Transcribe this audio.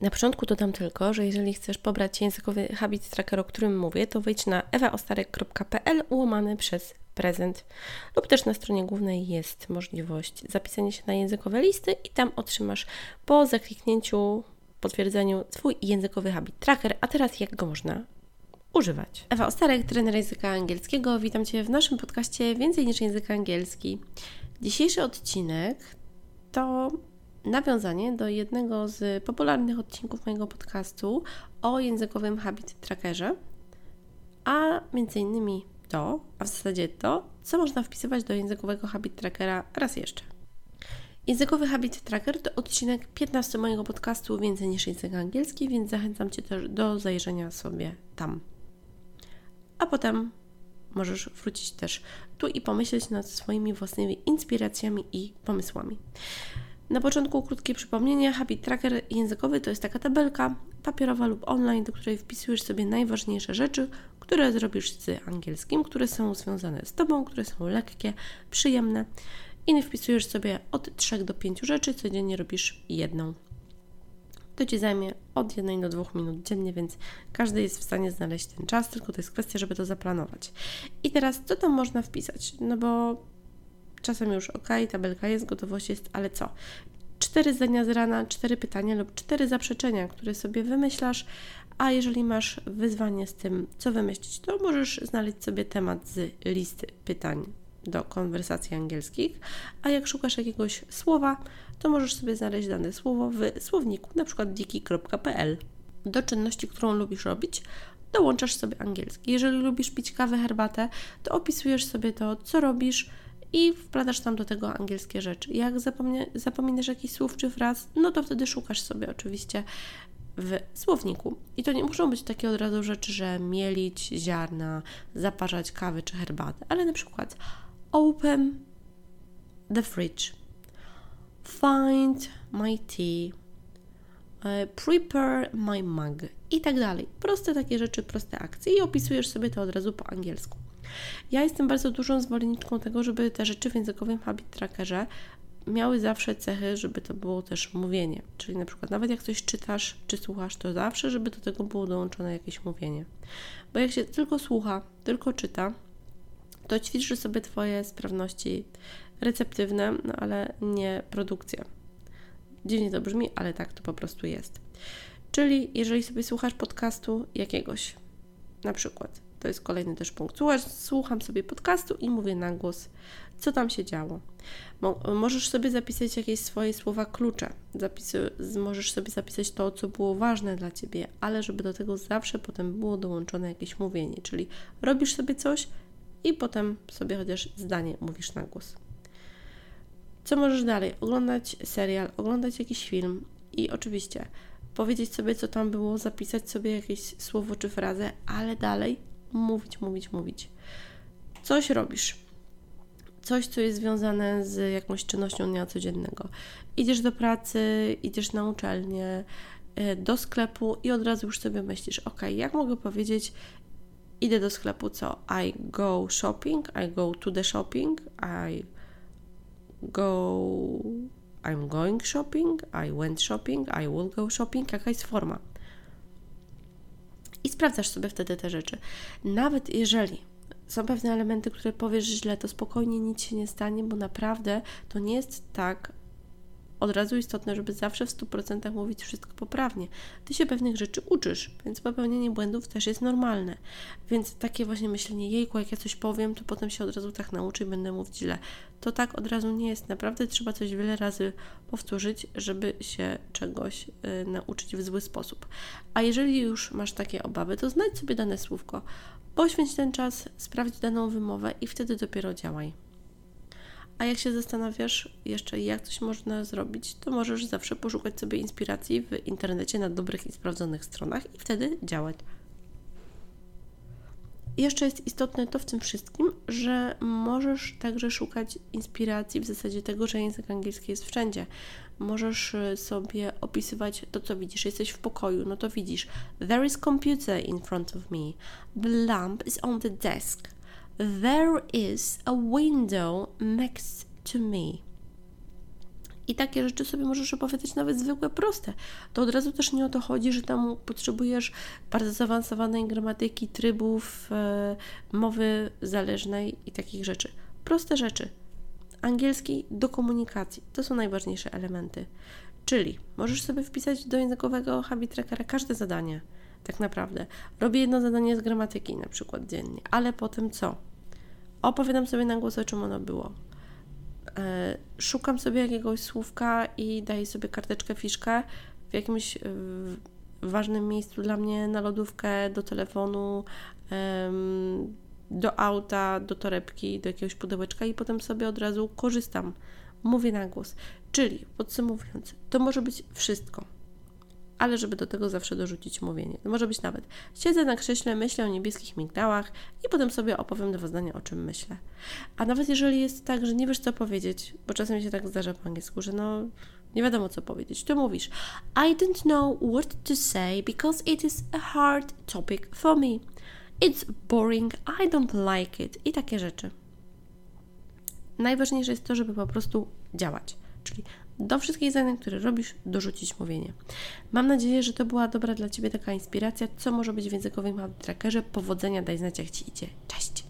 Na początku dodam tylko, że jeżeli chcesz pobrać językowy habit tracker, o którym mówię, to wejdź na ewaostarek.pl ułamany przez prezent lub też na stronie głównej jest możliwość zapisania się na językowe listy i tam otrzymasz po zakliknięciu, potwierdzeniu Twój językowy habit tracker. A teraz jak go można używać? Ewa Ostarek, trener języka angielskiego. Witam Cię w naszym podcaście Więcej niż język angielski. Dzisiejszy odcinek to nawiązanie do jednego z popularnych odcinków mojego podcastu o językowym habit trackerze, a między innymi to, a w zasadzie to, co można wpisywać do językowego habit trackera raz jeszcze. Językowy habit tracker to odcinek 15 mojego podcastu Więcej niż język angielski, więc zachęcam Cię też do zajrzenia sobie tam. A potem możesz wrócić też tu i pomyśleć nad swoimi własnymi inspiracjami i pomysłami. Na początku krótkie przypomnienie. Habit Tracker językowy to jest taka tabelka papierowa lub online, do której wpisujesz sobie najważniejsze rzeczy, które zrobisz z angielskim, które są związane z Tobą, które są lekkie, przyjemne i wpisujesz sobie od 3 do 5 rzeczy, codziennie robisz jedną. To Ci zajmie od 1 do 2 minut dziennie, więc każdy jest w stanie znaleźć ten czas, tylko to jest kwestia, żeby to zaplanować. I teraz, co tam można wpisać? No bo czasem już ok, tabelka jest, gotowość jest, ale co? Cztery zdania z rana, cztery pytania lub cztery zaprzeczenia, które sobie wymyślasz, a jeżeli masz wyzwanie z tym, co wymyślić, to możesz znaleźć sobie temat z listy pytań do konwersacji angielskich, a jak szukasz jakiegoś słowa, to możesz sobie znaleźć dane słowo w słowniku, na przykład diki.pl. Do czynności, którą lubisz robić, dołączasz sobie angielski. Jeżeli lubisz pić kawę, herbatę, to opisujesz sobie to, co robisz, i wplatasz tam do tego angielskie rzeczy. Jak zapomnie, zapominasz jakiś słów czy fraz, no to wtedy szukasz sobie oczywiście w słowniku. I to nie muszą być takie od razu rzeczy, że mielić ziarna, zaparzać kawy czy herbatę, ale na przykład open the fridge, find my tea, e, prepare my mug i tak dalej. Proste takie rzeczy, proste akcje i opisujesz sobie to od razu po angielsku. Ja jestem bardzo dużą zwolenniczką tego, żeby te rzeczy w językowym habit trackerze miały zawsze cechy, żeby to było też mówienie. Czyli na przykład nawet jak coś czytasz czy słuchasz, to zawsze, żeby do tego było dołączone jakieś mówienie. Bo jak się tylko słucha, tylko czyta, to ćwiczy sobie Twoje sprawności receptywne, no ale nie produkcja. Dziwnie to brzmi, ale tak to po prostu jest. Czyli jeżeli sobie słuchasz podcastu jakiegoś, na przykład to jest kolejny też punkt. Słucham sobie podcastu i mówię na głos, co tam się działo. Możesz sobie zapisać jakieś swoje słowa klucze. Zapisy, możesz sobie zapisać to, co było ważne dla Ciebie, ale żeby do tego zawsze potem było dołączone jakieś mówienie, czyli robisz sobie coś i potem sobie chociaż zdanie mówisz na głos. Co możesz dalej? Oglądać serial, oglądać jakiś film i oczywiście powiedzieć sobie, co tam było, zapisać sobie jakieś słowo czy frazę, ale dalej mówić, mówić, mówić. Coś robisz. Coś, co jest związane z jakąś czynnością dnia codziennego. Idziesz do pracy, idziesz na uczelnię, e, do sklepu i od razu już sobie myślisz, ok, jak mogę powiedzieć, idę do sklepu, co? I go shopping, I go to the shopping, I go, I'm going shopping, I went shopping, I will go shopping, jaka jest forma i sprawdzasz sobie wtedy te rzeczy. Nawet jeżeli są pewne elementy, które powiesz źle, to spokojnie nic się nie stanie, bo naprawdę to nie jest tak od razu istotne, żeby zawsze w 100% mówić wszystko poprawnie. Ty się pewnych rzeczy uczysz, więc popełnienie błędów też jest normalne. Więc takie właśnie myślenie, jejku, jak ja coś powiem, to potem się od razu tak nauczę i będę mówić źle. To tak od razu nie jest. Naprawdę trzeba coś wiele razy powtórzyć, żeby się czegoś y, nauczyć w zły sposób. A jeżeli już masz takie obawy, to znajdź sobie dane słówko, poświęć ten czas, sprawdź daną wymowę i wtedy dopiero działaj. A jak się zastanawiasz jeszcze, jak coś można zrobić, to możesz zawsze poszukać sobie inspiracji w internecie na dobrych i sprawdzonych stronach i wtedy działać. Jeszcze jest istotne to w tym wszystkim, że możesz także szukać inspiracji w zasadzie tego, że język angielski jest wszędzie. Możesz y, sobie opisywać to, co widzisz. Jesteś w pokoju, no to widzisz. There is computer in front of me. The lamp is on the desk. There is a window next to me. I takie rzeczy sobie możesz opowiadać nawet zwykłe, proste. To od razu też nie o to chodzi, że tam potrzebujesz bardzo zaawansowanej gramatyki, trybów, e, mowy zależnej i takich rzeczy. Proste rzeczy. Angielski do komunikacji. To są najważniejsze elementy. Czyli możesz sobie wpisać do językowego habit trackera każde zadanie. Tak naprawdę. Robię jedno zadanie z gramatyki na przykład dziennie, ale potem co? Opowiadam sobie na głos, o czym ono było. E, szukam sobie jakiegoś słówka i daję sobie karteczkę, fiszkę w jakimś e, ważnym miejscu dla mnie na lodówkę, do telefonu, do auta, do torebki, do jakiegoś pudełeczka i potem sobie od razu korzystam, mówię na głos. Czyli podsumowując, to może być wszystko ale żeby do tego zawsze dorzucić mówienie. To może być nawet siedzę na krześle, myślę o niebieskich migdałach i potem sobie opowiem do zdania, o czym myślę. A nawet jeżeli jest tak, że nie wiesz co powiedzieć, bo czasem się tak zdarza po angielsku, że no nie wiadomo co powiedzieć, to mówisz I don't know what to say because it is a hard topic for me. It's boring, I don't like it i takie rzeczy. Najważniejsze jest to, żeby po prostu działać. Czyli do wszystkich zadań, które robisz, dorzucić mówienie. Mam nadzieję, że to była dobra dla Ciebie taka inspiracja, co może być w językowym trackerze. Powodzenia, daj znać jak Ci idzie. Cześć!